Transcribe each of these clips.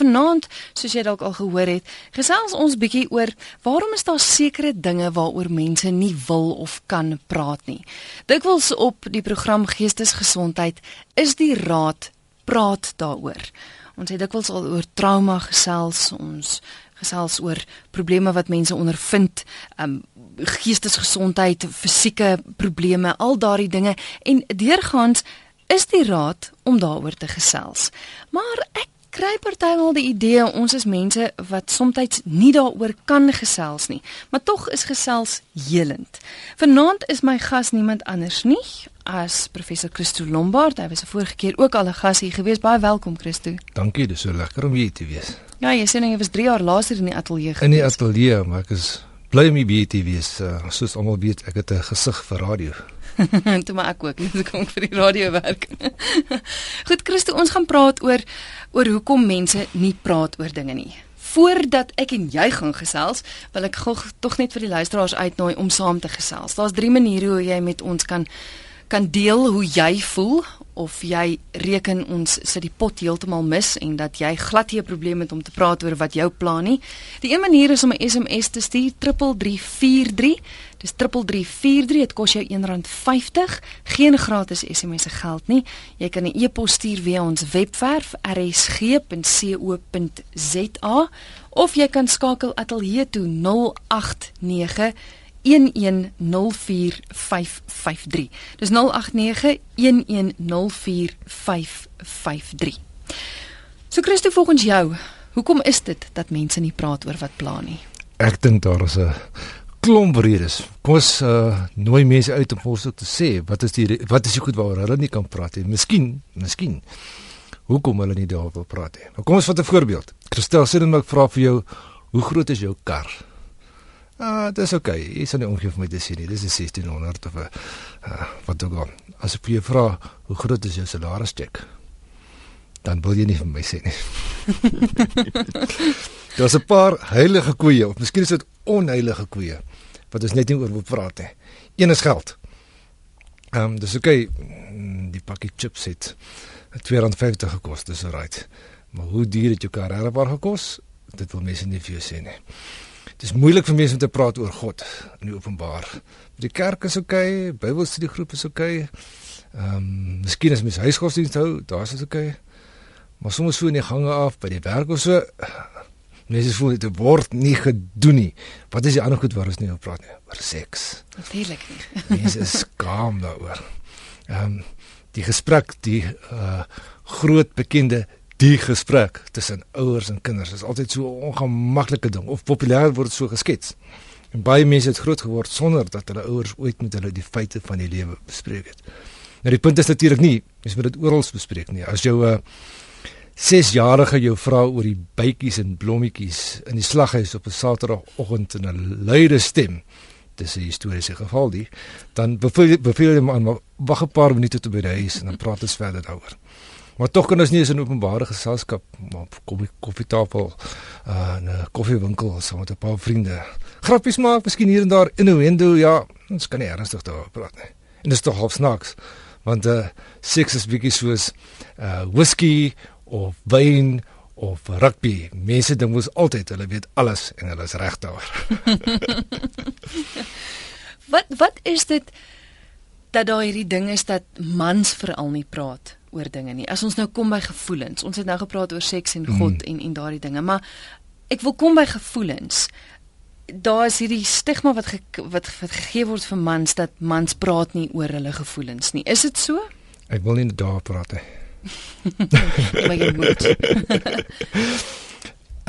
Vanaand, soos jy dalk al gehoor het, gesels ons bietjie oor waarom is daar sekere dinge waaroor mense nie wil of kan praat nie. Dikwels op die program Geestesgesondheid is die raad praat daaroor. Ons het dikwels al oor trauma gesels, ons gesels oor probleme wat mense ondervind, um geestesgesondheid, fisieke probleme, al daardie dinge en deurgaans is die raad om daaroor te gesels. Maar ek kry partymal die idee ons is mense wat soms nie daaroor kan gesels nie, maar tog is gesels helend. Vanaand is my gas niemand anders nie as professor Christo Lombard. Hy was vorige keer ook al 'n gas hier gewees. Baie welkom Christo. Dankie, dis so lekker om hier te wees. Ja, jy sê nou jy was 3 jaar laas in die ateljee gewees. In die ateljee, maar ek is bly om hier te wees. Uh, soos almal weet, ek het 'n gesig vir radio. Toe maar ek ook, dis kom vir die radio werk. Goed, Christo, ons gaan praat oor oor hoekom mense nie praat oor dinge nie. Voordat ek en jy gaan gesels, wil ek gou tog net vir die luisteraars uitnooi om saam te gesels. Daar's drie maniere hoe jy met ons kan kan deel hoe jy voel of jy reken ons sit die pot heeltemal mis en dat jy glad nie 'n probleem het om te praat oor wat jou plan nie. Die een manier is om 'n SMS te stuur 3343. Dis 3343. Dit kos jou R1.50. Geen gratis SMS se geld nie. Jy kan 'n e-pos stuur via ons webwerf rsg.co.za of jy kan skakel ateljee toe 089 0891104553. Dis 0891104553. So Christo volgens jou, hoekom is dit dat mense nie praat oor wat pla nie? Ek dink daar is 'n klomp redes. Kom ons uh, nooi mense uit om ons te sê wat is die wat is die goed waaroor hulle nie kan praat nie. Miskien, miskien hoekom hulle nie daaroor wil praat nie. Nou kom ons vat 'n voorbeeld. Christel sê dan ek vra vir jou, hoe groot is jou kar? Ah, dis oké. Okay. Jy sal nie omgee vir my te sê nie. Dis 'n 1600 of 'n uh, wat ook al. As ek vir jou vra, hoe groot is jou salaris check? Dan wil jy nie vir my sê nie. Daar's 'n paar heilige koeie, of miskien is dit onheilige koeie wat ons net nie oor wil praat nie. Een is geld. Ehm um, dis oké. Okay. Die pakkie chips het 250 gekos, dis alright. Maar hoe duur het jou kar regwaar gekos? Dit wil mense nie vir jou sê nie. Dit is moeilik vir mense om te praat oor God in die openbaar. Die kerk is oké, okay, Bybelstudiegroep is oké. Okay. Ehm, um, miskien as mens huisgodsdienst hou, daar's dit oké. Okay. Maar soms so in die gange af by die werk of so, mense voel dit word nie gedoen nie. Wat is die ander goed waar ons nie oor praat nie? Oor seks. Natuurlik nie. mense is skaam daaroor. Ehm um, die gesprek, die uh groot bekende die gesprek tussen ouers en kinders is altyd so 'n ongemaklike ding of populêr word so geskets. En baie mense het groot geword sonder dat hulle ouers ooit met hulle die feite van die lewe bespreek het. Nou die punt is natuurlik nie, mens moet dit oral bespreek nie. As jou 'n uh, 6-jarige jou vra oor die bytjies en blommetjies in die slaghuis op 'n Saterdagoggend in 'n luide stem, dis 'n historiese geval die, dan beveel beveel jy maar wag 'n paar minute tot by die huis en dan praat ons verder daaroor. Maar tog kan ons nie eens in openbare geselskap op koffie koffietafel uh, in 'n koffiewinkel saam met 'n paar vriende. Grappies maak, miskien hier en daar in 'n window, ja, ons kan nie ernstig daaroor praat nie. En dit is tog half snaaks, want uh seks is bietjie soos uh whisky of wyn of rugby. Mense dink mos altyd hulle weet alles en hulle is reg daar. wat wat is dit dat daar hierdie ding is dat mans veral nie praat? Oor dinge nie. As ons nou kom by gevoelens. Ons het nou gepraat oor seks en God mm. en en daardie dinge, maar ek wil kom by gevoelens. Daar is hierdie stigma wat ge, wat, wat gegee word vir mans dat mans praat nie oor hulle gevoelens nie. Is dit so? Ek wil nie daar praat nie. maar jy moet.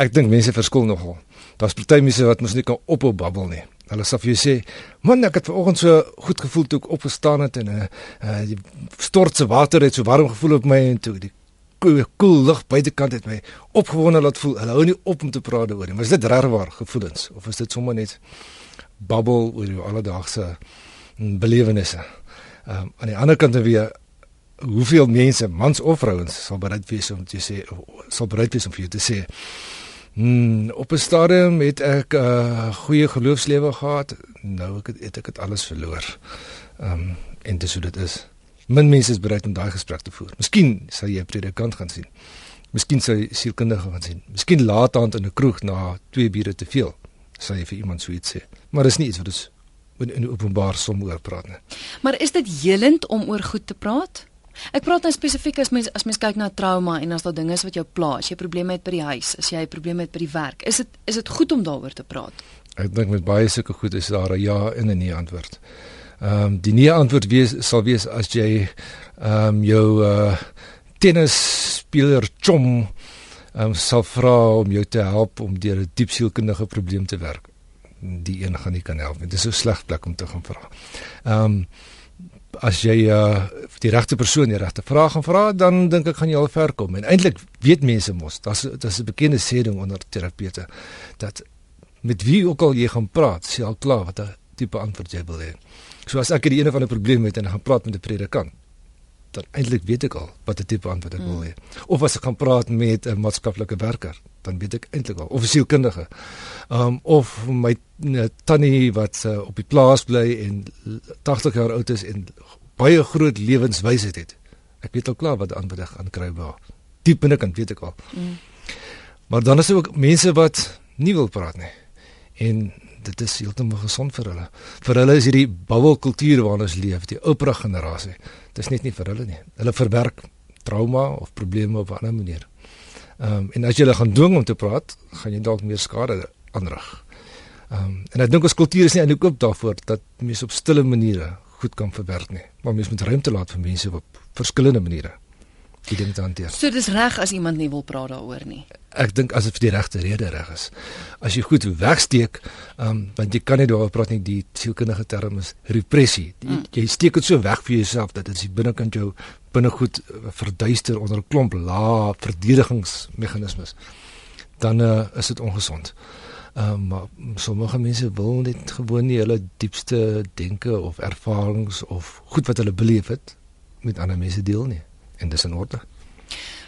ek dink mense verskil nogal. Daar's party mense wat mos nie kan ophou babbel nie. Hulle sê vir jou sê, "Man, ek het vanoggend so goed gevoel toe ek opgestaan het en 'n uh, uh, die stortse water het so warm gevoel op my en toe die koel lug buitekant het my opgewonde laat voel. Hulle hou nie op om te praat oor nie. Maar is dit regwaar gevoelens of is dit sommer net babbel oor jou alledaagse mm, belewennisse? Ehm um, aan die ander kant dan weer hoeveel mense, mans of vrouens, sal bereid wees om te sê sal bereid wees om vir jou te sê Hmm, op 'n stadium het ek 'n uh, goeie geloofslewe gehad. Nou ek het, het ek dit alles verloor. Ehm um, en dis hoe dit is. Min mense is bereid om daai gesprek te voer. Miskien sal jy 'n predikant gaan sien Miskien sy sielkundige gaan sien. Miskien laat aand in 'n kroeg na twee biere te veel, sê jy vir iemand so iets sê. Maar dis nie iets wat ons in, in openbaar som oor praat nie. Maar is dit helend om oor goed te praat? Ek praat nou spesifiek as mens as mens kyk na trauma en as daar dinge is wat jou pla, as jy probleme het by die huis, as jy probleme het by die werk, is dit is dit goed om daaroor te praat? Ek dink met baie sulke goed is daar 'n ja en 'n nee antwoord. Ehm um, die nee antwoord wees sal wees as jy ehm um, jou uh tennisspeler chom ehm um, sal vra om jou te help om deur 'n diep sielkundige probleem te werk. Die een gaan nie kan help nie. Dit is so sleg plek om te gaan vra. Ehm um, as jy uh die regte persoon die regte vraag gaan vra, dan dink ek gaan jy al ver kom. En eintlik weet mense mos, daar's daar's 'n bekende sê ding onder terapeute dat met wie ook al jy gaan praat, sê al klaar wat 'n tipe antwoord jy wil hê. So as ek die ene van 'n probleem het en gaan praat met 'n predikant, dan eintlik weet ek al wat 'n tipe antwoord ek wil hê. Of as ek gaan praat met 'n maatskaplike werker, dan weet ek eintlik al of 'n sielkundige. Um of my uh, tannie wat uh, op die plaas bly en 80 jaar oud is en baie groot lewenswysheid het. Ek weet al klaar wat ek gaan kry by haar. Diep binnekant weet ek al. Mm. Maar dan is daar ook mense wat nie wil praat nie en dit is heeltemal gesond vir hulle. Vir hulle is hierdie bubbelkultuur waarin ons leef, die oupa generasie. Dit is net nie vir hulle nie. Hulle verwerk trauma of probleme op 'n ander manier. Ehm um, en as jy hulle gaan dwing om te praat, gaan jy dalk meer skade aanrig. Ehm um, en ek dink ons kultuur is nie eintlik oop daarvoor dat mense op stille maniere goed kan verwerk nie. Maar mense moet ruimte laat vir mense op verskillende maniere die dinge te hanteer. So dis reg as iemand nie wil praat daaroor nie. Ek dink as dit vir die regte rede reg is. As jy goed wegsteek, ehm um, want jy kan nie daaroor praat nie, die sielkundige term is repressie. Die, mm. Jy steek dit so weg vir jouself dat dit binnekant jou binnegoed eh, verduister onder 'n klomp lae verdedigingsmeganismes. Dan uh, is dit ongesond. Ehm um, maar sommige mense wil net gewoon nie hulle diepste denke of ervarings of goed wat hulle beleef het met ander mense deel nie en dis in orde.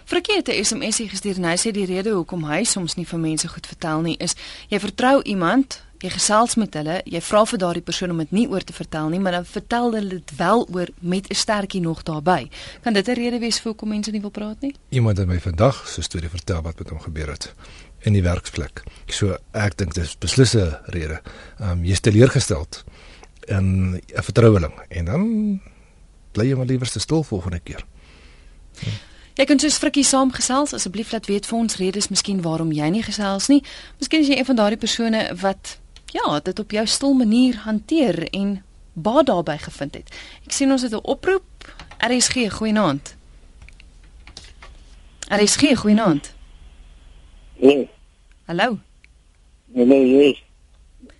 Frikkie het 'n SMS gestuur en hy sê die rede hoekom hy soms nie vir mense goed vertel nie is jy vertrou iemand, jy gesels met hulle, jy vra vir daardie persoon om dit nie oor te vertel nie, maar dan vertel hulle dit wel oor met 'n stertjie nog daarbey. Kan dit 'n rede wees vir hoekom mense nie wil praat nie? Iemand het my vandag so 'n storie vertel wat met hom gebeur het in die werksplek. So ek dink dis beslis 'n rede. Ehm um, jy is teleurgesteld in 'n vertroueling en dan bly jy maar liewer stil volgende keer. Jy kan soos Frikkie saamgesels asseblief laat weet vir ons redes miskien waarom jy nie gesels nie. Miskien is jy een van daardie persone wat ja, dit op jou stil manier hanteer en baie daarbey gevind het. Ek sien ons het 'n oproep. RSG, goeienaand. RSG, goeienaand. Nee. Hallo. Nee, nee, nee.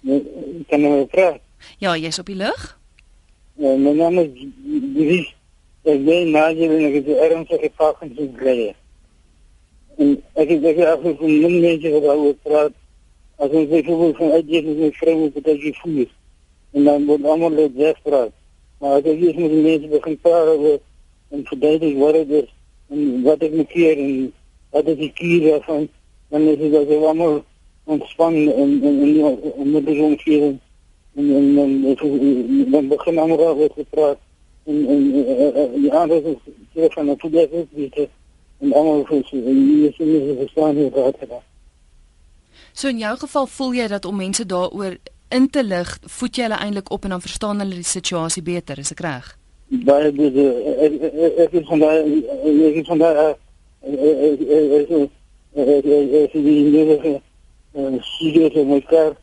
nee kan jy praat? Ja, jy's op die lug? Nee, my naam is Dries. Ek ben Nigel en ek het ernstige vrae gekry. En ek het baie afgekom van min mense wat daaroor praat. As ons byvoorbeeld van uitgee met my vrou wat ek voel. En dan word almal net desperate. Maar as ek hier met mense begin praat oor en verduidelik wat dit is en wat ek moet keer en wat is die kier daarvan, dan is dit also allemaal ontspan en en en en met die omgeving en en en dan begin allemaal oor te praat en en die ander is van 'n voetbalwedstryd weet en almal vir sy nie is nie verstaan hoe dit gaan. So in jou geval voel jy dat om mense daaroor in te lig, voed jy hulle eintlik op en dan verstaan hulle die situasie beter, is ek reg? Baie dis ek is van daai ek is van daai ek is die nuwe studio van my kar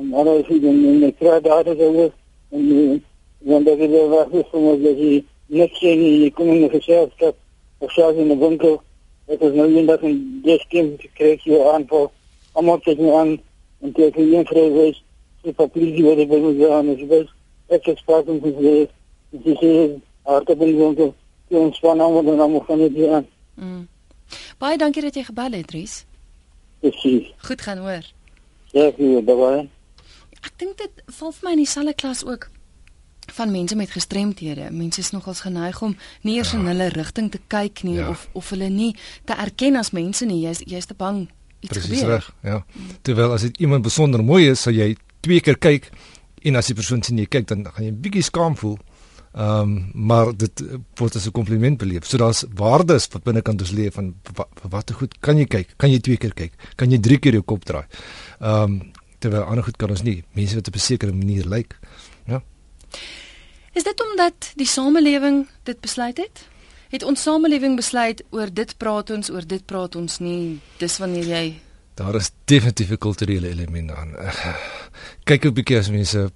en alles is in my kar daar is ook en want dat het was is van dat je net geen je komt in de gezelschap of zelfs in de winkel het is nou een dag een deskim kreeg je aanval allemaal tegen me aan en tegen een vrouw wees de politie wat ik bij me aan is wees ik heb sprake met ze ze zeggen hard op in de winkel die ontspannen allemaal en allemaal van het aan mm. Baie dankie dat jy gebel het, Dries. Presies. Goed gaan hoor. Ja, goed, baie. Ek dink dit val vir my in dieselfde klas ook van mense met gestremthede. Mense is nogals geneig om nie eers ja. in hulle rigting te kyk nie ja. of of hulle nie te erken as mense nie. Jy's jy's te bang iets Precies gebeur. Reg, ja. Terwyl as dit iemand besonder mooi is, sal jy twee keer kyk en as die persoon sien jy kyk dan gaan jy 'n bietjie skaam voel. Ehm um, maar dit word as 'n kompliment beleef. So daar's waardes wat binnekant ons leef van wat te goed kan jy kyk? Kan jy twee keer kyk? Kan jy drie keer jou kop draai? Ehm um, terwyl ander goed kan ons nie. Mense wat op 'n sekere manier lyk. Ja. Is dit omdat die samelewing dit besluit het? Het ons samelewing besluit oor dit praat ons, oor dit praat ons nie. Dis wanneer jy Daar is definitief 'n kulturele element aan. Kyk 'n bietjie as mense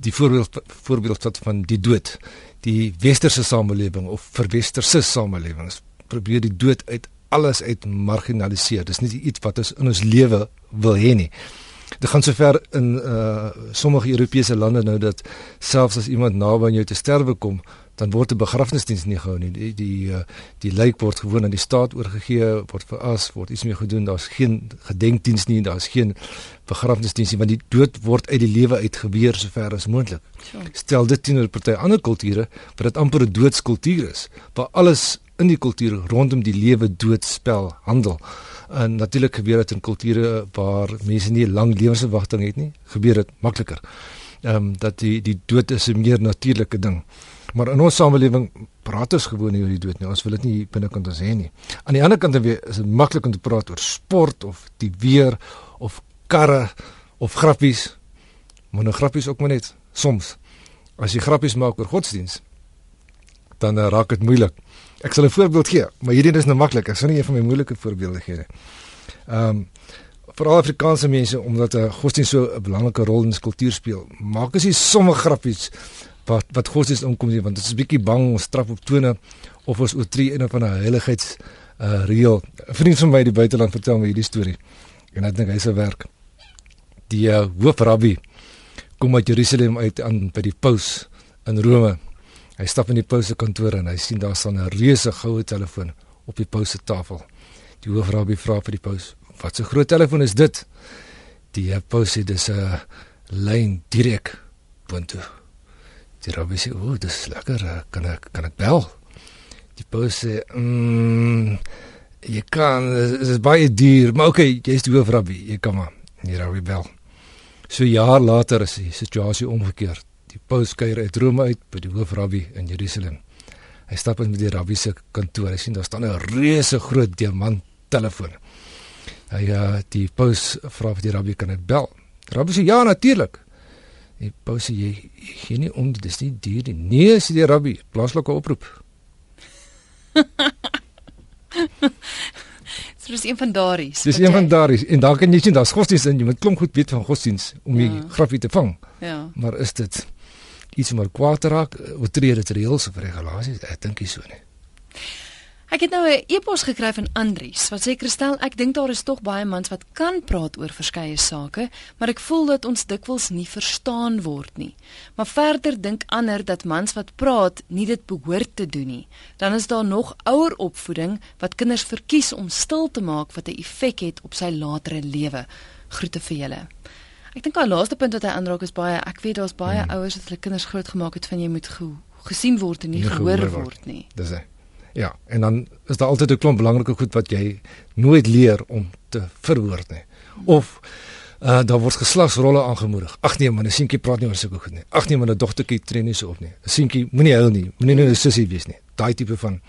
die voorbeeld voorbeeld wat van die dood die westerse samelewing of verwesterse samelewings probeer die dood uit alles uit marginaliseer dis nie iets wat ons in ons lewe wil hê nie dit gaan sover in uh sommige Europese lande nou dat selfs as iemand naby aan jou te sterwe kom dan word 'n begrafnisdiens nie gehou nie. Die die uh, die lijk word gewoon aan die staat oorgegee, word veras, word iets mee gedoen. Daar's geen gedenkdiens nie, daar's geen begrafnisdiens nie, want die dood word uit die lewe uitgeweer sover as moontlik. Stel dit teenoor party ander kulture waar dit amper 'n doodskultuur is, waar alles in die kultuur rondom die lewe dood spel handel. En natuurlik gebeur dit in kulture waar mense nie lang lewensverwagting het nie, gebeur dit makliker. Ehm um, dat die die dood is 'n meer natuurlike ding. Maar in ons samelewing praat ons gewoon nie oor die dood nie. Ons wil dit nie binnekant ons hê nie. Aan die ander kant weer is dit maklik om te praat oor sport of die weer of karre of grappies. Maar nou grappies ook maar net soms. As jy grappies maak oor godsdiens, dan uh, raak dit moeilik. Ek sal 'n voorbeeld gee, maar hierdie is nou maklik. Ek sal nie een van my moeilike voorbeelde gee nie. Ehm um, vir Afrikaanse mense omdat 'n uh, godsdiens so 'n belangrike rol in ons kultuur speel, maak as jy sommige grappies wat wat godsdienst omkom nie want dit is 'n bietjie bang ons straf op tone of ons oortree een van 'n heiligheids uh reël. Vriend van my in die buiteland vertel my hierdie storie. En ek dink hy se werk. Die uh, hoofrabbi kom uit Jerusalem uit aan by die paus in Rome. Hy stap in die paus se kantoor en hy sien daar staan 'n reuse goue telefoon op die paus se tafel. Die hoofrabbi vra vir die paus: "Wat 'n groot telefoon is dit?" Die paus sê dis 'n lyn direk boontoe. Die rabbi sê, "O, dis lekker, eh, kan ek kan ek bel?" Die paus sê, "Mmm, jy kan, dit is baie duur, maar okay, jy's die hoofrabbi, jy kan maar." Die rabbi bel. So jaar later is die situasie omgekeer. Die paus kuier uit Rome uit by die hoofrabbi in Jerusalem. Hy stap in met die rabbi se kantoor. Hy sien daar staan 'n reuse groot diamant telefoon. Hy ja, die paus vra vir die rabbi kan hy bel. Die rabbi sê ja, natuurlik. Die paus sê jy gee nie om, dis nie duur nie. Nee, sê die rabbi, plaaslike oproep. so dis een van daardie. Dis een van daardie en daar kan jy sien daar's godsdienst in, jy moet klomp goed weet van godsdienst om die ja. graffie te vang. Ja. Maar is dit iets om kwaad te raak? Oortree dit reëls of regulasies? Ek dink nie so nie. Ek het nou 'n e-pos gekry van Andries wat sê Christel, ek dink daar is tog baie mans wat kan praat oor verskeie sake, maar ek voel dat ons dikwels nie verstaan word nie. Maar verder dink ander dat mans wat praat nie dit behoort te doen nie. Dan is daar nog ouer opvoeding wat kinders verkies om stil te maak wat 'n effek het op sy latere lewe. Groete vir julle. Ek dink daai laaste punt wat hy aanraak is baie ek weet daar's baie hmm. ouers wat hulle kinders grootgemaak het van jy moet ge gesien word en nie, nie gehoor, gehoor word nie. Dis hy. Ja, en dan is daar altyd 'n klomp belangrike goed wat jy nooit leer om te verwoord nie. Of uh daar word geslagsrolle aangemoedig. Ag nee, man, 'n seentjie praat nie oor sulke goed nie. Ag nee, man, 'n dogtertjie tree nie so op nie. 'n Seentjie moenie huil nie. Moenie nou 'n sussie wees nie. Daai tipe van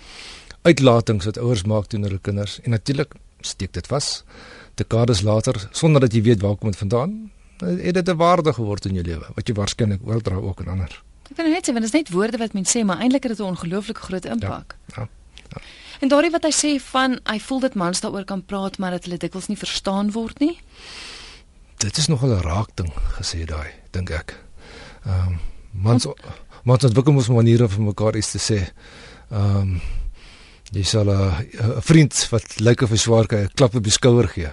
uitlatings wat ouers maak teenoor hulle kinders en natuurlik steek dit vas. Dekades later, sonder dat jy weet waar kom dit vandaan, het dit 'n waarde geword in jou lewe wat jy waarskynlik oordra ook aan ander. Ek vind net sê, want dit is net woorde wat mense sê, maar eintlik het dit 'n ongelooflike groot impak. Ja. ja. Ja. En daardie wat hy sê van hy voel dit mans daaroor kan praat maar dat hulle dikwels nie verstaan word nie. Dit is nogal 'n raak ding gesê daai, dink ek. Ehm um, mans mans het ook mos maniere vir mekaar iets te sê. Ehm um, jy sal 'n vriend wat lyk of hy swaar kry, 'n klap op die skouer gee.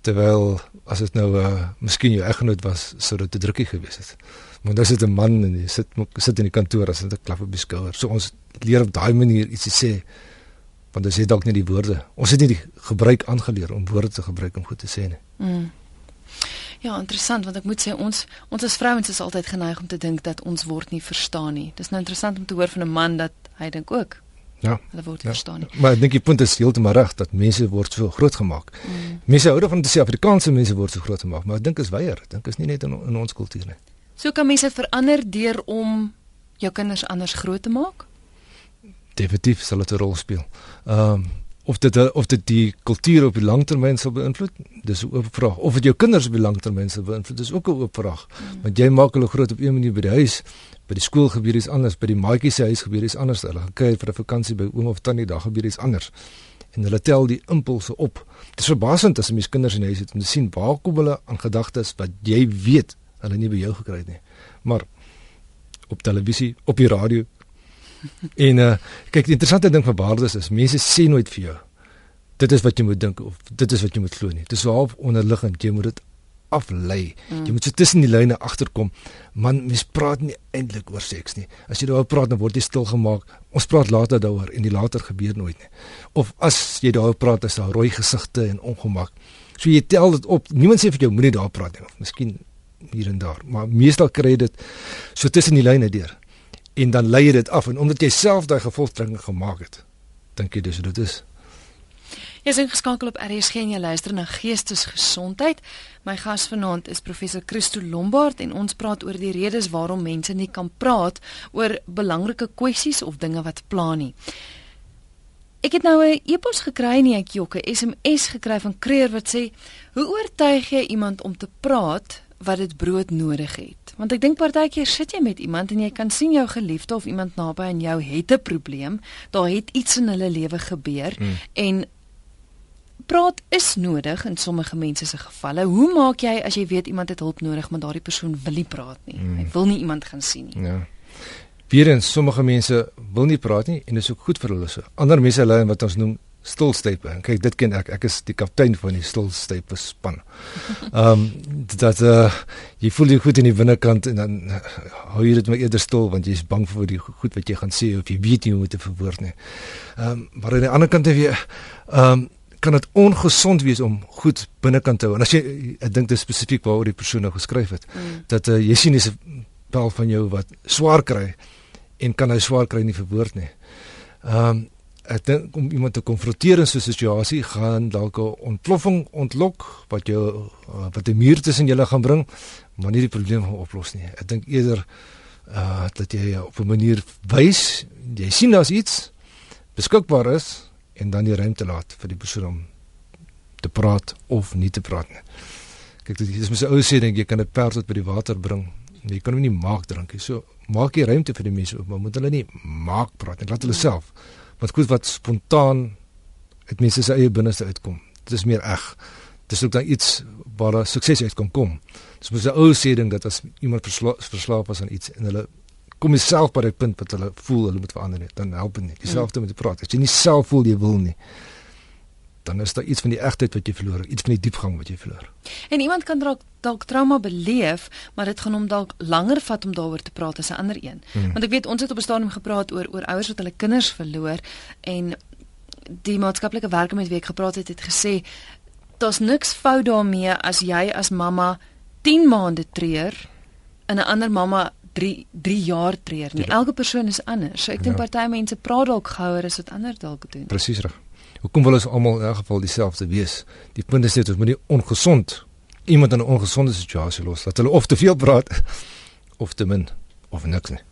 Terwyl as dit nou 'n uh, miskien jou eggenoot was, sou dit 'n drukkie gewees het. Maar dis dit 'n man en hy sit sit in die kantoor as dit 'n klap op die skouer. So ons leer op daai manier iets te sê want ons het dalk nie die woorde. Ons het nie die gebruik aangeleer om woorde te gebruik om goed te sê nie. Mm. Ja, interessant want ek moet sê ons ons as vrouens is altyd geneig om te dink dat ons word nie verstaan nie. Dis nou interessant om te hoor van 'n man dat hy dink ook. Ja. Hulle word ja. verstaan nie. Maar ek dink die punt is heeltemal reg dat mense word so groot gemaak. Mm. Mense hou daarvan om te sê Afrikaanse mense word so groot gemaak, maar ek dink is weier. Ek dink is nie net in, in ons kultuur nie. So kan mense verander deur om jou kinders anders groot te maak? Definitief sal dit 'n rol speel. Ehm um, of dit of dit die kultuur op die langtermyn sal beïnvloed, dis 'n oop vraag. Of dit jou kinders op die langtermyn sal beïnvloed, dis ook 'n oop vraag. Mm. Want jy maak hulle groot op een manier by die huis, by die skool gebeur iets anders, by die maatjie se huis gebeur iets anders. Hulle gaan kuier vir 'n vakansie by oom of tannie, daar gebeur iets anders. En hulle tel die impulse op. Dit is verbasend as 'n mens kinders in huis het om te sien waar kom hulle aan gedagtes wat jy weet hulle nie by jou gekry het nie. Maar op televisie, op die radio, en uh kyk die interessante ding van waardes is mense sê nooit vir jou dit is wat jy moet dink of dit is wat jy moet glo nie. Dit is half onderliggend jy moet dit aflei. Mm. Jy moet so tussen die lyne agterkom. Man, mens praat nie eintlik oor seks nie. As jy daaroor praat dan word jy stil gemaak. Ons praat later daaroor en die later gebeur nooit nie. Of as jy daaroor praat is daar rooi gesigte en ongemak. So jy tel dit op. Niemand sê vir jou moenie daar praat nie. Miskien hier en daar, maar meestal kry jy dit so tussen die lyne deur en dan lei jy dit af en omdat jy self daai gevolgtrekking gemaak het dink jy dis hoe dit is Jy is ingeskakel op RSG en jy luister na Geestesgesondheid. My gas vanaand is professor Christo Lombard en ons praat oor die redes waarom mense nie kan praat oor belangrike kwessies of dinge wat pla nie. Ek het nou 'n e-pos gekry nie ek jokke SMS gekry van Kreer wat sê: "Hoe oortuig jy iemand om te praat wat dit brood nodig het. Want ek dink partykeer sit jy met iemand en jy kan sien jou geliefde of iemand naby aan jou het 'n probleem, daar het iets in hulle lewe gebeur mm. en praat is nodig in sommige mense se gevalle. Hoe maak jy as jy weet iemand het hulp nodig maar daardie persoon wil nie praat nie. Mm. Hy wil nie iemand gaan sien nie. Ja. Weerens sommige mense wil nie praat nie en dit is ook goed vir hulle so. Ander mense hulle wat ons noem stilstype. En kyk, dit ken ek. Ek is die kaptein van die stilstype span. Ehm um, dat uh, jy voel jy goed in die binnekant en dan uh, hou jy dit maar eerder stil want jy is bang vir die goed wat jy gaan sê of jy weet nie hoe om dit te verwoord nie. Ehm um, maar aan die ander kant het jy ehm um, kan dit ongesond wees om goed binnekant te hou. En as jy ek dink dit spesifiek waaroor die persoon nou geskryf het mm. dat uh, jy sien dis 'n pel van jou wat swaar kry en kan hy swaar kry nie verwoord nie. Ehm um, ek dink om iemand te konfronteer in so 'n situasie gaan dalk 'n ontploffing ontlok wat jou uh, wat 'n muur tussen julle gaan bring, maar nie die probleem gaan oplos nie. Ek dink eerder uh dat jy op 'n manier wys, jy sien daar's iets beskikbaar is en dan die ruimte laat vir die persoon om te praat of nie te praat nie. Kyk, dit is mos 'n ou sê ding jy kan 'n perd tot by die water bring, maar jy kan hom nie maak drink nie. So maak jy ruimte vir die mense, maar moet hulle nie maak praat nie. Laat hulle self wat goed wat spontaan uit mense se eie binneste uitkom. Dit is meer eg. Dit is ook dan iets waar daar sukses uit kan kom. Dis mos 'n ou sê ding dat as iemand versla verslaaf was aan iets en hulle kom self by 'n punt wat hulle voel hulle moet verander nie, dan help dit nie. Dieselfde hmm. met die praat. As jy nie self voel jy wil nie, dan is daar iets van die egtheid wat jy verloor, iets van die diepgang wat jy verloor. En iemand kan dalk dalk trauma beleef, maar dit gaan hom dalk langer vat om daaroor te praat as 'n ander een. Hmm. Want ek weet ons het op 'n stadium gepraat oor oor ouers wat hulle kinders verloor en die maatskaplike werker met wie ek gepraat het het gesê daar's niks fout daarmee as jy as mamma 10 maande treur en 'n ander mamma 3 3 jaar treur nie. Ja. Elke persoon is anders. So ek dink ja. party mense praat dalk gouer as wat ander dalk doen. Presies reg. Hoekom wil ons almal in elk geval dieselfde wees? Die punt is net ons moet nie ongesond iemand in 'n ongesonde situasie los laat hulle of te veel praat of te min of niks nie.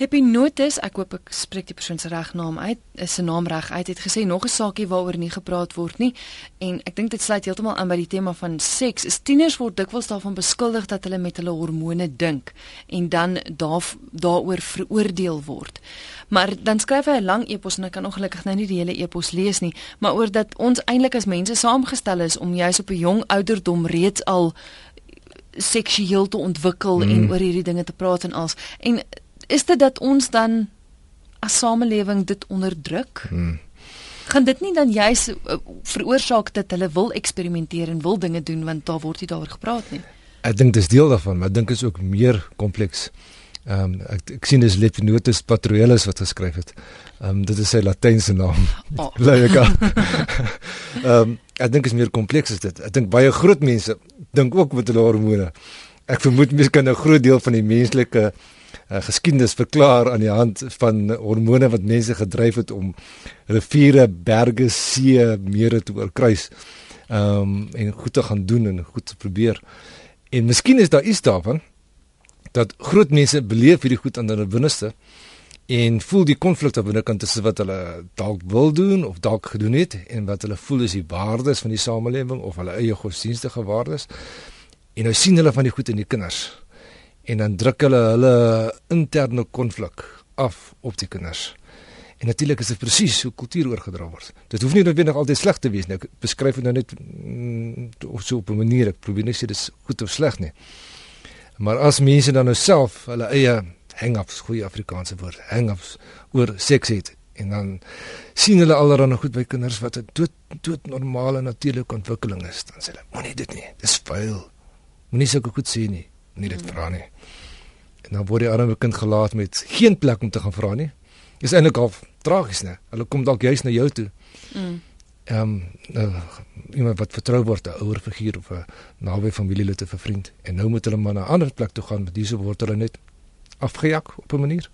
Lepinotus, ek hoop ek spreek die persoon se regnaam uit, is sy naam reg uit, het gesê nog 'n saakie waaroor nie gepraat word nie en ek dink dit sluit heeltemal aan by die tema van seks. Is tieners word dikwels daarvan beskuldig dat hulle met hulle hormone dink en dan daar daaroor veroordeel word. Maar dan skryf hy 'n lang epos en ek kan ongelukkig nou nie die hele epos lees nie, maar oor dat ons eintlik as mense saamgestel is om juis op 'n jong ouderdom reeds al seksueel te ontwikkel mm. en oor hierdie dinge te praat en als en is dit dat ons dan as samelewing dit onderdruk? Hmm. Gaan dit nie dan juis uh, veroorsaak dat hulle wil eksperimenteer en wil dinge doen want daar word nie daaroor gepraat nie? Ek dink dis deel daarvan, maar ek dink is ook meer kompleks. Ehm um, ek ek sien dis Lepinotus Patroellus wat geskryf het. Ehm um, dit is sy latynse naam. Oh. Lekker. Ehm um, ek dink is meer kompleks as dit. Ek dink baie groot mense dink ook met hulle hormone. Ek vermoed mense kan 'n groot deel van die menslike uh, geskiedenis verklaar aan die hand van hormone wat mense gedryf het om riviere, berge, see, mere te oorkruis. Ehm um, en goed te gaan doen en goed te probeer. En miskien is daar iets daarvan dat groot mense beleef hierdie goed aan hulle binneste en voel die konflik daar binnekant tussen wat hulle dalk wil doen of dalk gedoen het en wat hulle voel is die waardes van die samelewing of hulle eie godsdienstige waardes. En nou sien hulle van die goed in die kinders. En dan druk hulle hulle interne konflik af op die kinders. En natuurlik is dit presies hoe kultuur oorgedra word. Dit hoef nie noodwendig altyd sleg te wees nie. Ek beskryf dit nou net mm, of so op 'n manier. Ek probeer nie sê dit is goed of sleg nie. Maar as mense dan nou self hulle eie hang-ups, goeie Afrikaanse woord, hang-ups oor seks het en dan sien hulle allerlei goed by kinders wat 'n dood dood normale natuurlike ontwikkeling is, dan sê hulle, moenie dit nie. Dis vuil. Moenie sulke goed sê nie. Moenie dit vra nie. En dan word die arme kind gelaat met geen plek om te gaan vra nie. Dis eintlik al tragies, né? Hulle kom dalk juist na jou toe. Mm. Ehm um, uh, iemand wat vertrou word, 'n ouer figuur of 'n naby familielid of 'n vriend. En nou moet hulle maar na 'n ander plek toe gaan, met dis word hulle net afgejak op 'n manier.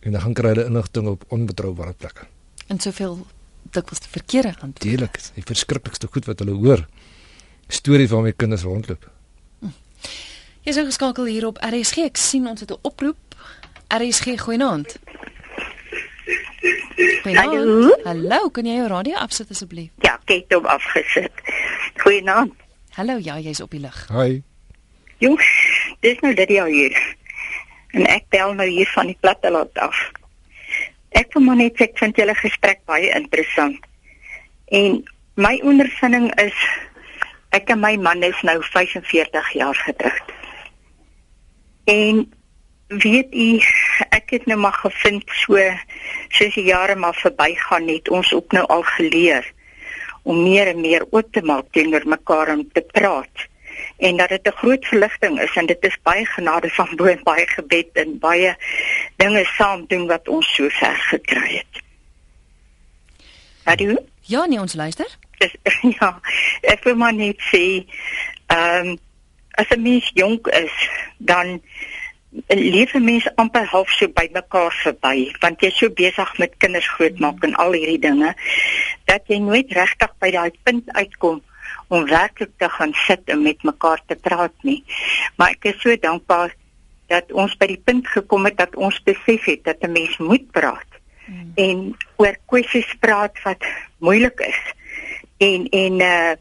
En dan gaan kry hulle inligting op onbetroubare plekke. En soveel dit was die verkeerde antwoord. Deelik, die verskriklikste goed wat hulle hoor. Stories waarmee kinders rondloop. Hm. Jy is geskakel hier op RSG. Ek sien ons het 'n oproep. RSG goeienaand. Hallo. Hallo, kan jy jou radio afsit asseblief? Ja, ek het hom afgesit. Goeienaand. Hallo, ja, jy's op die lug. Hi. Jong, dis nou Lydia hier. En ek bel nou hier van die platteland af. Ek wil maar net sê ek vind julle gesprek baie interessant. En my ondervinding is ek en my man is nou 45 jaar getroud. En weet u ek het nou maar gevind so soos die jare maar verbygaan het ons ook nou al geleer om meer en meer oop te maak teenoor mekaar om te praat en dat dit 'n groot verligting is en dit is baie genade van bo en baie gebed en baie dinge saam doen wat ons so ver gekry het. Hallo? Ja, nee, ons luister. Dis, ja, ek wil maar net sê ehm um, as 'n mens jonk is, dan lewe mense amper half so by mekaar verby want jy's so besig met kinders grootmaak en al hierdie dinge dat jy nooit regtig by daai punt uitkom om werklik te gaan sit en met mekaar te praat nie maar ek is so dankbaar dat ons by die punt gekom het dat ons besef het dat 'n mens moet praat mm. en oor kwessies praat wat moeilik is en en uh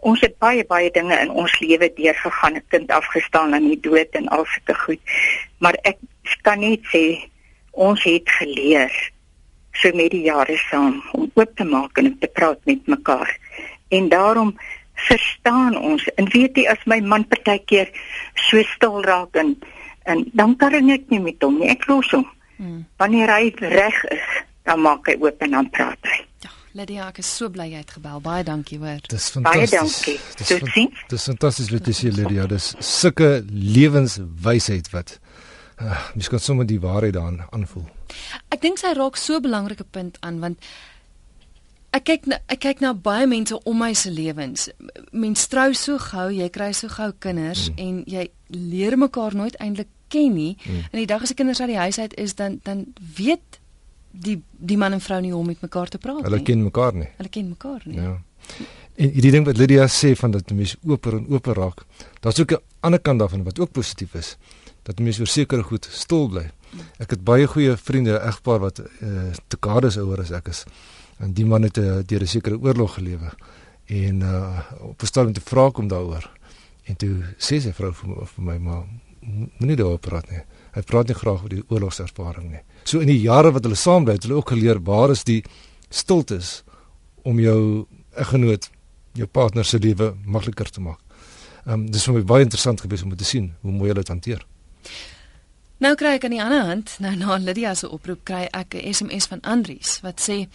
ons het baie baie dinge in ons lewe deurgegaan, 'n kind afgestaan aan die dood en al sulke goed. Maar ek kan net sê ons het geleer so met die jare saam om oop te maak en te praat met mekaar. En daarom verstaan ons. En weet jy as my man partykeer so stil raak en en dan kan ek nie met hom nie. Ek los hom. Hmm. Wanneer hy reg is, dan maak hy oop en dan praat hy. Lydia, ek is so bly jy het gebel. Baie dankie hoor. Dis fantasties. Baie dankie. Dis dis fantasties wat jy sê Lydia. Dis sulke lewenswysheid wat uh, mens kan sommer die waarheid daarin aanvoel. Ek dink sy raak so 'n belangrike punt aan want ek kyk na, ek kyk na baie mense om my se lewens. Mense trou so gou, jy kry so gou kinders mm. en jy leer mekaar nooit eintlik ken nie. Mm. En die dag as die kinders uit die huis uit is dan dan weet die die man en vrou nie om met mekaar te praat nie. Hulle ken mekaar nie. Hulle ken mekaar nie. Ja. En hierdie ding wat Lydia sê van dat mense oper en oper raak, daar's ook 'n ander kant daarvan wat ook positief is. Dat mense oor sekere goed stil bly. Ek het baie goeie vriende, egpaar wat uh, dekades ouer as ek is. En die man het uh, deur 'n sekere oorlog gelewe en uh, op 'n stadium te vra kom daaroor. En toe sê sy vrou vir, vir my maar moenie daaroor praat nie. Hy praat nie graag oor die oorlogservaring nie. So in die jare wat hulle saam bly, het hulle ook geleer waar is die stiltes om jou eggenoot, jou partner se lewe makliker te maak. Ehm um, dis vir my baie interessant gewees om te sien hoe mooi hulle dit hanteer. Nou kry ek aan die ander hand, nou na Lydia se oproep kry ek 'n SMS van Andries wat sê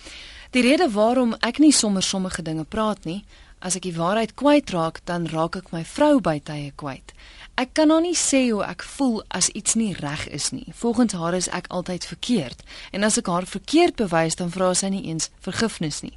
die rede waarom ek nie sommer sommige dinge praat nie, as ek die waarheid kwyt raak, dan raak ek my vrou by tye kwyt. Ek kan nou nie sê hoe ek voel as iets nie reg is nie. Volgens haar is ek altyd verkeerd. En as ek haar verkeerd bewys, dan vra sy nie eens vergifnis nie.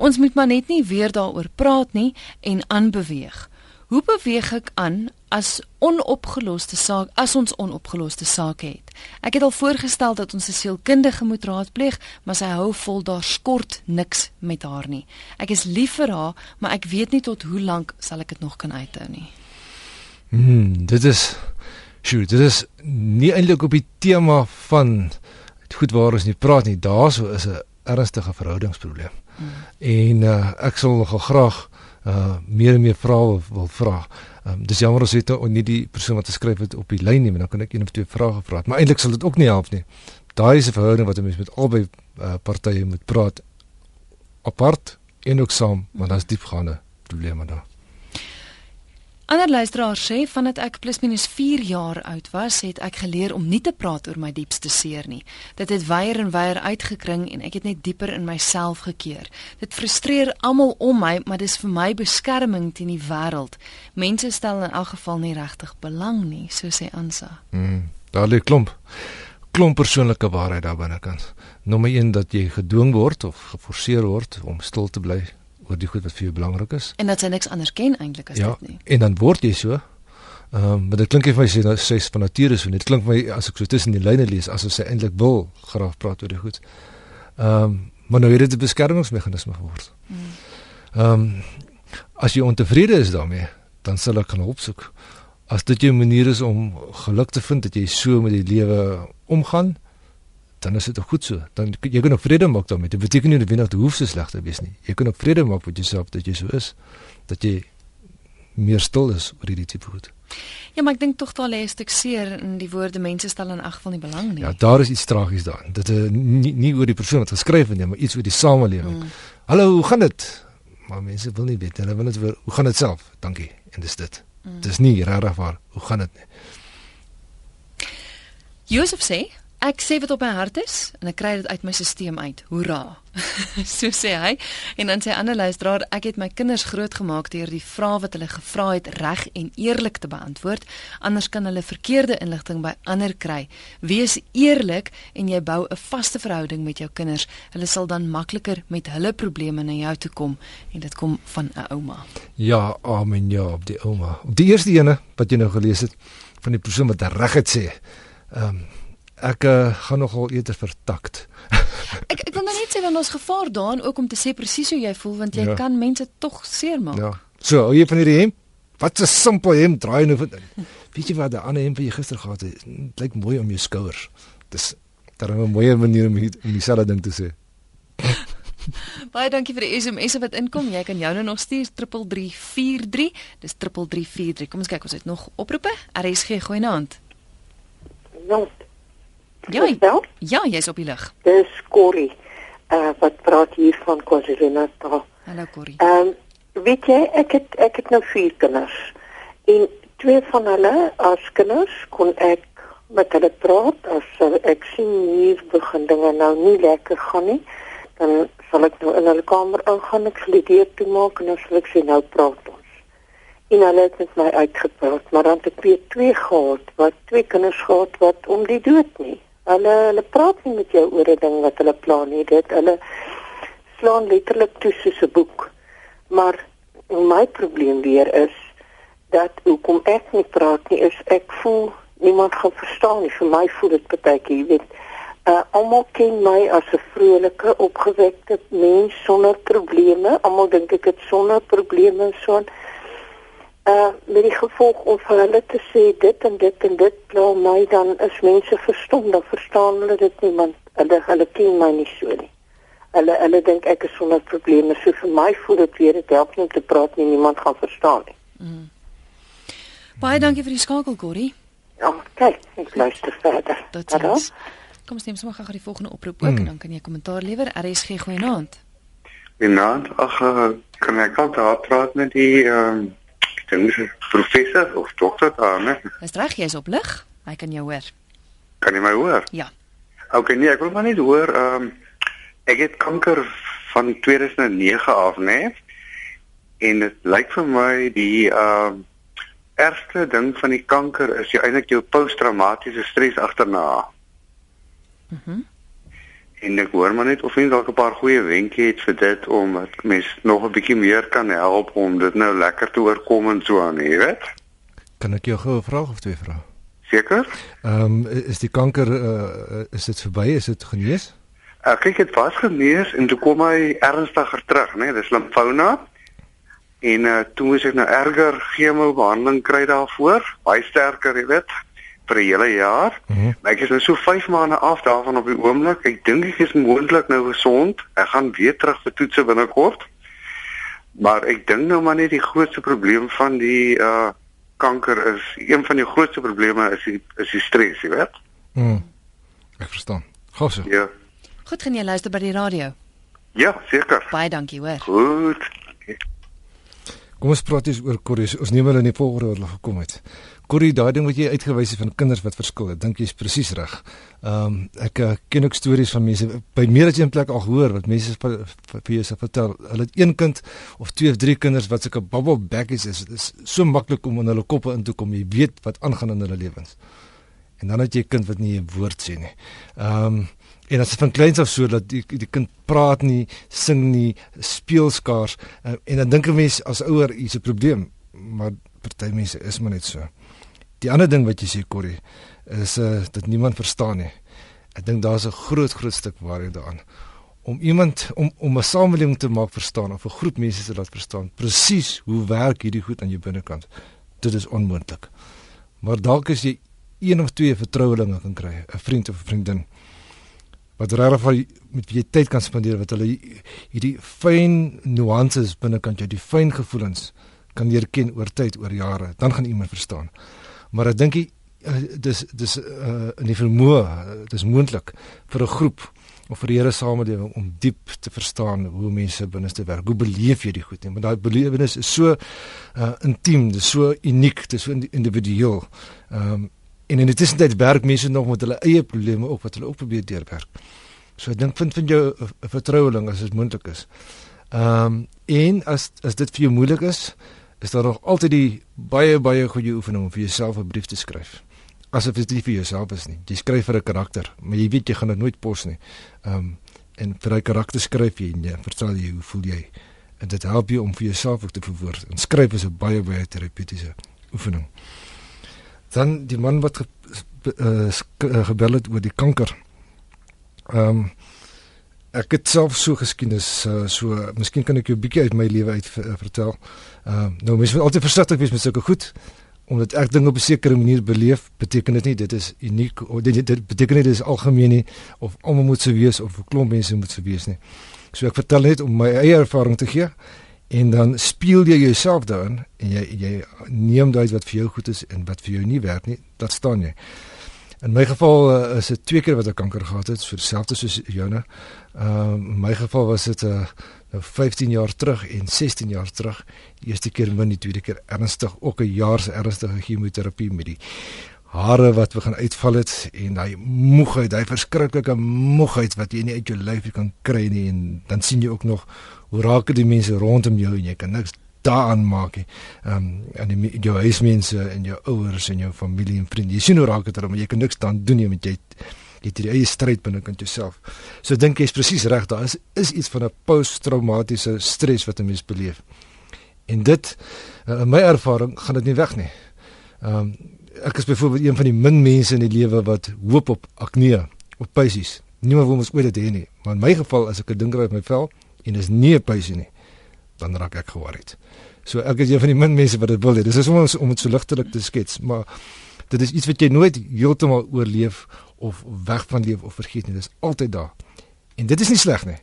Ons moet maar net nie weer daaroor praat nie en aanbeweeg. Hoe beweeg ek aan as onopgeloste saak as ons onopgeloste sake het? Ek het al voorgestel dat ons 'n sielkundige moet raadpleeg, maar sy hou vol daar skort niks met haar nie. Ek is lief vir haar, maar ek weet nie tot hoe lank sal ek dit nog kan uithou nie. Hmm, dit is Sjoe, dit is nie eintlik op die tema van goed waar ons nie praat nie. Daarso is 'n ernstige verhoudingsprobleem. Mm. En uh, ek sal nogal graag uh meer en meer vrae wil vra. Ehm um, dis jammer as dit nie die persoon wat geskryf het op die lyn nie, maar dan kan ek een of twee vrae vra. Maar eintlik sal dit ook nie help nie. Daai is 'n verhouding wat 'n mens met albei uh, partye moet praat apart en ook saam, want daar's diepgaande probleme daar. Ander luisteraars sê vandat ek plus minus 4 jaar oud was, het ek geleer om nie te praat oor my diepste seer nie. Dit het weier en weier uitgekring en ek het net dieper in myself gekeer. Dit frustreer almal om my, maar dis vir my beskerming teen die wêreld. Mense stel in elk geval nie regtig belang nie, so sê Ansa. Mm, daar lê klomp klomp persoonlike waarheid daar binnekant. Nommer 1 dat jy gedwing word of geforseer word om stil te bly oor die goed wat vir jou belangrik is. En dat jy niks anders ken eintlik as ja, dit nie. En dan word jy so. Ehm, um, maar dit klink vir my sê nou sê van nature so. Dit klink my as ek so tussen die lyne lees asof sy eintlik wil graag praat oor die goed. Ehm, um, maar nou het dit 'n beskermingsmeganisme geword. Hmm. Ehm, um, as jy ontevrede is daarmee, dan sal ek kan opsoek. As dit jou manier is om geluk te vind dat jy so met die lewe omgaan, dan is dit goed so. Dan jy kan ook vrede maak daarmee. Dit beteken nie dat jy nog hoef so sleg te wees nie. Jy kan ook vrede maak met jouself dat jy so is dat jy meer stil is oor hierdie tipe goed. Ja, maar ek dink tog daar lê 'n stuk seer in die woorde mense stel in ag geval nie belang nie. Ja, daar is iets tragies daarin. Dit is nie, nie oor die persoon wat geskryf het nie, maar iets oor die samelewing. Mm. Hallo, hoe gaan dit? Maar mense wil nie weet hulle wil net hoe gaan dit self? Dankie. En dis dit. Mm. Dis nie regtig waar. Hoe gaan dit nie? Josef sê Ek sê wat op my hart is en ek kry dit uit my stelsel uit. Hoera. so sê hy en dan sê ander luisteraar, ek het my kinders grootgemaak deur die vrae wat hulle gevra het reg en eerlik te beantwoord. Anders kan hulle verkeerde inligting by ander kry. Wees eerlik en jy bou 'n vaste verhouding met jou kinders. Hulle sal dan makliker met hulle probleme na jou toe kom en dit kom van 'n ouma. Ja, amen ja, op die ouma. Die eerste ene wat jy nou gelees het van die persoon wat reg het sê. Ehm um, ek uh, gaan nogal eerder vertakt. ek ek wil nou net sê want ons gevaar daarin ook om te sê presies hoe jy voel want jy ja. kan mense tog seermaak. Ja. So, hoe jy van hierdie hemp? Wat 'n simpel hemp draai nou van Weet jy wat die ander hemp wat jy gister gehad het? Dit lyk mooi om jou skouers. Dis daar 'n mooi manier om hier, om dieselfde ding te sê. Baie dankie vir die SMS wat inkom. Jy kan jou nou nog stuur 3343. Dis 3343. Kom ons kyk ons het nog oproepe. RSG goeie aand. Ja. Ja, ja, jy's op die lig. Dis Corrie. Uh wat praat hier van KwaZulu-Natal. Hallo Corrie. Ehm um, weet jy ek het ek het nou vier kinders. En twee van hulle as kinders kon ek met hulle praat as ek sien hier begin dinge nou nie lekker gaan nie. Dan sal ek nou in hulle kamer ingaan, ek sal die deur toemaak en dan sal ek sê nou praat ons. En hulle het met my uitgepraat, maar dan het ek weer twee gehad wat twee kinders gehad wat om die dood nie. Hulle hulle praat nie met jou oor 'n ding wat hulle plan nie. Dit hulle slaan letterlik toe soos 'n boek. Maar my probleem weer is dat hoekom ek nie praat nie is ek voel niemand gaan verstaan nie. Vir my voel dit partykeer, jy weet, uh almal ken my as 'n vrolike, opgewekte mens sonder probleme. Almal dink ek het sonder probleme so 'n uh met die gevolg om vir hulle te sê dit en dit en dit pla my dan is mense verstom. Dan verstaan hulle dit nie want hulle hulle ken my nie so nie. Hulle hulle dink ek is sonder probleme. So vir my voel dit weer dit help nie om te praat nie niemand gaan verstaan nie. Mm. baie dankie vir die skakel Corrie. Ja kyk ek luister verder. Tot sins kom ons neem sommer gou die volgende oproep ook mm. en dan kan jy kommentaar lewer. RSG goeienaand. Goeienaand. Ag uh, kan ek al daar praat met die ehm um dink dis 'n professor of dokter daar, né? Dis reg, jy's op lig. Hy kan jou hoor. Kan jy my hoor? Ja. OK, nee, ek wil maar net hoor, ehm um, ek het kanker van 2009 af, né? En dit lyk vir my die ehm uh, ergste ding van die kanker is jy eintlik jou posttraumatiese stres agterna. Mhm. Mm en ek hoor maar net of jy dalk 'n paar goeie wenke het vir dit om dat mens nog 'n bietjie meer kan help om dit nou lekker te oorkom en so aan, jy weet. Kan ek jou gou 'n vraag of twee vra? Seker? Ehm um, is die kanker uh, is dit verby? Is dit genees? Ek kyk dit was genees en toe kom hy ernstiger terug, né? Nee? Dis limfoma. En uh, toe moes ek nou erger chemo behandeling kry daarvoor, baie sterker, jy weet. Vir 'n hele jaar. Mm -hmm. Maar ek is nou so 5 maande af daarvan op die oomblik. Ek dink ek is moontlik nou gesond. Ek gaan weer terug vir toetse binnekort. Maar ek dink nou maar net die grootste probleem van die uh kanker is een van die grootste probleme is die is die stres, jy weet. Mm. Ek verstaan. Gosse. Ja. Goed, gaan jy luister by die radio? Ja, seker. Baie dankie, hoor. Goed. Kom ons praat eens oor Corrie. Ons neem hulle in die waar hulle gekom het. Corrie, daai ding wat jy uitgewys het van kinders wat verskil, ek dink jy's presies reg. Ehm um, ek uh, ken ook stories van mense by meer as een plek al gehoor wat mense vir jou vertel. Hulle het een kind of twee of drie kinders wat sulke bubble baggies is. Dit is so maklik om in hulle koppe in te kom. Jy weet wat aangaan in hulle lewens. En dan het jy 'n kind wat nie 'n woord sê nie. Ehm um, en dit van kleins af so dat die die kind praat nie, sing nie, speel skaars uh, en dan dink 'n mens as ouer hier's 'n probleem, maar party mense is maar net so. Die ander ding wat jy sê Corrie is uh, dat niemand verstaan nie. Ek dink daar's 'n groot groot stuk waarheid daaraan om iemand om om 'n samelewing te maak verstaan of 'n groep mense te laat verstaan presies hoe werk hierdie goed aan jou binnekant. Dit is onmoontlik. Maar dalk as jy een of twee vertrouelinge kan kry, 'n vriend of 'n vriendin wat regtig met wie jy tyd kan spandeer wat hulle hierdie fyn nuances binnekant jou die fyn gevoelens kan leer ken oor tyd oor jare dan gaan iemand verstaan maar ek dink eh, dis dis uh, in die vermoë dis moontlik vir 'n groep of vir die hele samelewing om diep te verstaan hoe mense binneste werk hoe beleef jy die goed want daai belewenis is so uh, intiem dis so uniek dis so individueel um, En in die tussentyd werk mense nog met hulle eie probleme op wat hulle ook probeer deurwerk. So ek dink vind vind jou 'n vertroueling as dit moontlik is. Ehm um, en as as dit vir jou moeilik is, is daar nog altyd die baie baie goeie oefening om vir jouself 'n brief te skryf. Asof dit nie vir jouself is nie. Jy skryf vir 'n karakter, maar jy weet jy gaan dit nooit pos nie. Ehm um, en vir daai karakter skryf jy en jy vertel jy hoe voel jy? En dit help jou om vir jouself ook te verwoord. En skryf is 'n baie baie terapeutiese oefening dan die man wat ge, uh, gebel het oor die kanker. Ehm um, ek het self so geskiedenis uh, so miskien kan ek jou 'n bietjie uit my lewe uit uh, vertel. Ehm uh, nou mens moet altyd versigtig wees met sulke goed omdat ek dinge op 'n sekere manier beleef, beteken dit nie dit is uniek of dit, dit beteken nie dit is algemeen nie of almal moet so wees of 'n klomp mense moet so wees nie. So ek vertel net om my eie ervaring te gee en dan speel jy jouself daarin en jy jy neem daai wat vir jou goed is en wat vir jou nie werk nie, dat staan jy. In my geval uh, is dit twee keer wat ek kanker gehad het, so dieselfde soos joune. Ehm uh, in my geval was dit 'n uh, nou 15 jaar terug en 16 jaar terug. Die eerste keer min, die tweede keer ernstig, ook 'n jaar se ernstige chemoterapie met die hare wat begin uitval het en daai moegheid, daai verskriklike moegheid wat jy nie uit jou lyf kan kry nie en dan sien jy ook nog hoe raak dit die mense rondom jou en jy kan niks daaraan maak nie. Ehm um, en die jou huismense en jou ouers en jou familie en vriende. Jy sien hoe raak dit hulle, maar jy kan niks dan doen nie want jy jy het hierdie eie stryd binne in jouself. So dink jy is presies reg, daar is is iets van 'n posttraumatiese stres wat 'n mens beleef. En dit uh, in my ervaring gaan dit nie weg nie. Ehm um, ek is byvoorbeeld een van die min mense in die lewe wat hoop op akne, op pesies. Niemand wil mos ooit dit hê nie, maar in my geval as ek 'n ding kry op my vel, en is nie 'n peisie nie, dan raak ek geworried. So ek is een van die min mense wat dit wil hê. Dis is om ons om dit so ligtelik te skets, maar dit is iets wat jy nooit heeltemal oorleef of weg van leef of vergeet nie. Dit is altyd daar. En dit is nie sleg nie.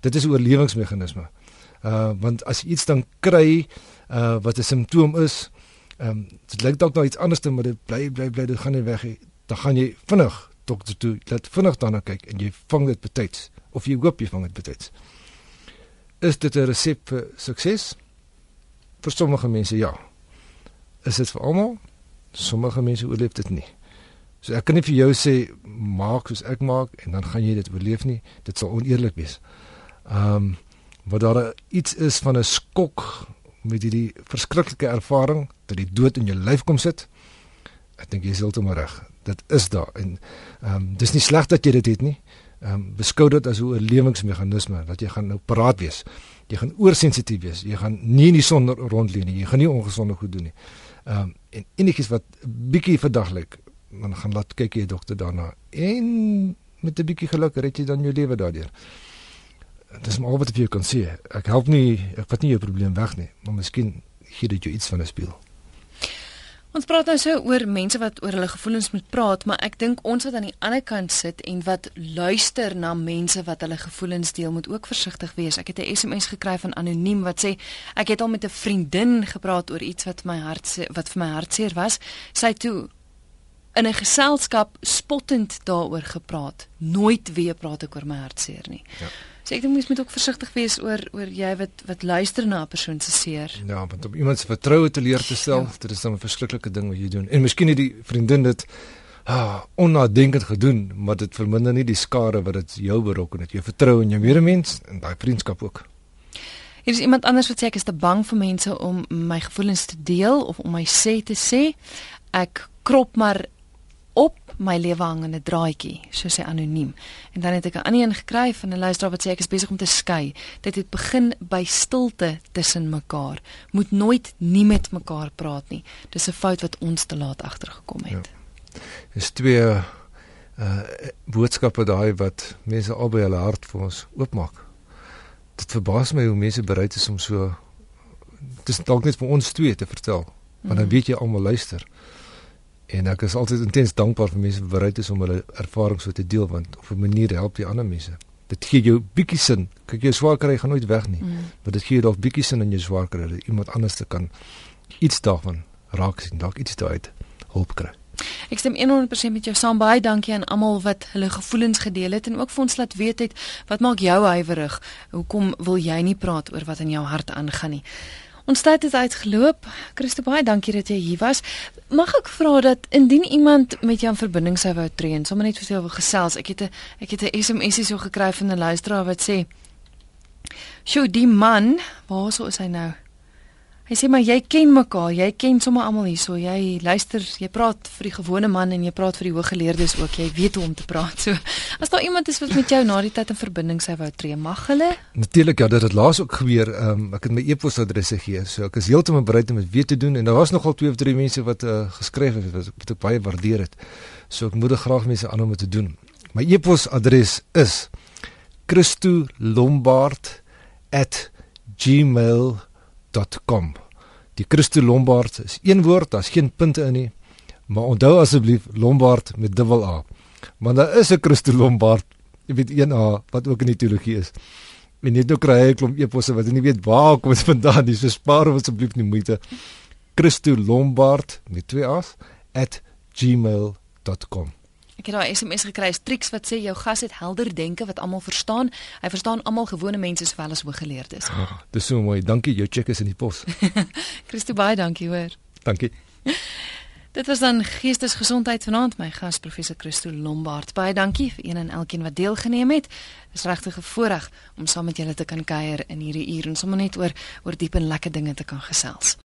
Dit is 'n oorlewingsmeganisme. Uh want as jy iets dan kry uh wat 'n simptoom is, ehm um, dit lyk dalk nou iets anders, maar dit bly bly bly dit gaan nie weg nie. Dan gaan jy vinnig dokter toe, laat vinnig daarna kyk en jy vang dit betyds of jy hoop jy vang dit betyds. Is dit 'n resep vir sukses? Vir sommige mense ja. Is dit vir almal? Sommige mense oorleef dit nie. So ek kan nie vir jou sê maak soos ek maak en dan gaan jy dit oorleef nie. Dit sal oneerlik wees. Ehm um, wat daar iets is van 'n skok met hierdie verskriklike ervaring dat die dood in jou lyf kom sit. Ek dink jy is heeltemal reg. Dit is daar en ehm um, dis nie sleg dat jy dit het nie ehm um, beskou dit as 'n oorlewingsmeganisme dat jy gaan nou paraat wees. Jy gaan oorsensitief wees. Jy gaan nie in die son rondleef nie. Jy gaan nie ongesonde goed doen nie. Ehm um, en enigiets wat bietjie verdaglik, dan gaan laat kyk jy dokter daarna. En met 'n bietjie geluk red jy dan jou lewe daardeur. Dis maar wat ek vir jou kan sê. Ek help nie, ek vat nie jou probleem weg nie, maar miskien gee dit jou iets van 'n speel. Ons praat nou so oor mense wat oor hulle gevoelens moet praat, maar ek dink ons wat aan die ander kant sit en wat luister na mense wat hulle gevoelens deel, moet ook versigtig wees. Ek het 'n SMS gekry van anoniem wat sê ek het al met 'n vriendin gepraat oor iets wat my hart wat vir my hartseer was. Sy toe in 'n geselskap spottend daaroor gepraat. Nooit weer praat ek oor my hartseer nie. Ja. So ek dink mens moet ook versigtig wees oor oor jy wat wat luister na 'n persoon se seer. Ja, want om iemand se vertroue te leer te stel, ja. dit is dan 'n verskriklike ding wat jy doen. En miskien het die vriendin dit ah onnadenkend gedoen, maar dit verminder nie die skade wat dit jou berokken het. Jy vertrou in jou medemens en daai vriendskap ook. Hier is iemand anders wat sê ek is te bang vir mense om my gevoelens te deel of om my sê te sê. Ek krop maar op my lewe hang in 'n draadjie, so sê anoniem. En dan het ek 'n ander een gekry van 'n luisteraar wat sê ek is besig om te skei. Dit het begin by stilte tussen mekaar. Moet nooit nie met mekaar praat nie. Dis 'n fout wat ons te laat agtergekom het. Ja. Dis twee uh boodskappe daai wat mense albei hulle hart vir ons oopmaak. Dit verbaas my hoe mense bereid is om so dis dalk net vir ons twee te vertel, want dan mhm. weet jy almal luister. En ek is altyd intens dankbaar vir mense wat bereid is om hulle ervarings so te deel want op 'n manier help jy ander mense. Dit gee jou bietjie sin. Kyk jy swaar kry gaan nooit weg nie. Mm. Maar dit gee jou dalk bietjie sin in jou swaar kry dat iemand anders te kan iets daarvan raak sien, dalk iets daaruit hulp kry. Ek stem 100% met jou saam. Baie dankie aan almal wat hulle gevoelens gedeel het en ook vir ons laat weet het wat maak jou huiwerig? Hoekom wil jy nie praat oor wat in jou hart aangaan nie? Ons tyd het uitgeloop. Christo baie dankie dat jy hier was. Mag ek vra dat indien iemand met jou in verbinding sou wou tree en sommer net vir jou wil gesels, ek het 'n ek het 'n SMS so gekry van 'n luisteraar wat sê: "Sjoe, die man, waar sou hy nou?" Hy sê maar jy ken mekaar, jy ken sommer almal hierso. Jy luister, jy praat vir die gewone man en jy praat vir die hooggeleerdes ook. Jy weet hoe om te praat. So as daar iemand is wat met jou na die tyd in verbinding sou wou tree, mag hulle? Natuurlik ja, dit het laas ook gebeur. Um, ek het my e-posadres gegee. So ek is heeltemal bereid om dit weer te doen en daar was nogal twee of drie mense wat uh, geskryf het wat, wat ek baie waardeer het. So ek moedig graag mense aan om dit te doen. My e-posadres is christolombard@gmail.com. Die Christo Lombard is een woord, daar's geen punte in nie. Maar onthou asseblief Lombard met dubbel A. Want daar is 'n Christo Lombard, jy weet een A wat ook in die teologie is. En net nou kry hy 'n klomp eposse wat jy nie weet waar kom dit vandaan nie. So spaar asseblief nie moeite. Christo Lombard met twee A's @gmail.com. Ek het daai SMS gekry, Trix wat sê jou gas het helder denke wat almal verstaan. Hy verstaan almal gewone mense sowel as hooggeleerdes. Oh, dis so mooi. Dankie. Jou check is in die pos. Christo baie dankie hoor. Dankie. Dit was dan geestesgesondheid vanaand my gas professor Christo Lombard. Baie dankie vir een en elkeen wat deelgeneem het. Dis regtig 'n voorreg om saam met julle te kan kuier in hierdie uur en sommer net oor oor diep en lekker dinge te kan gesels.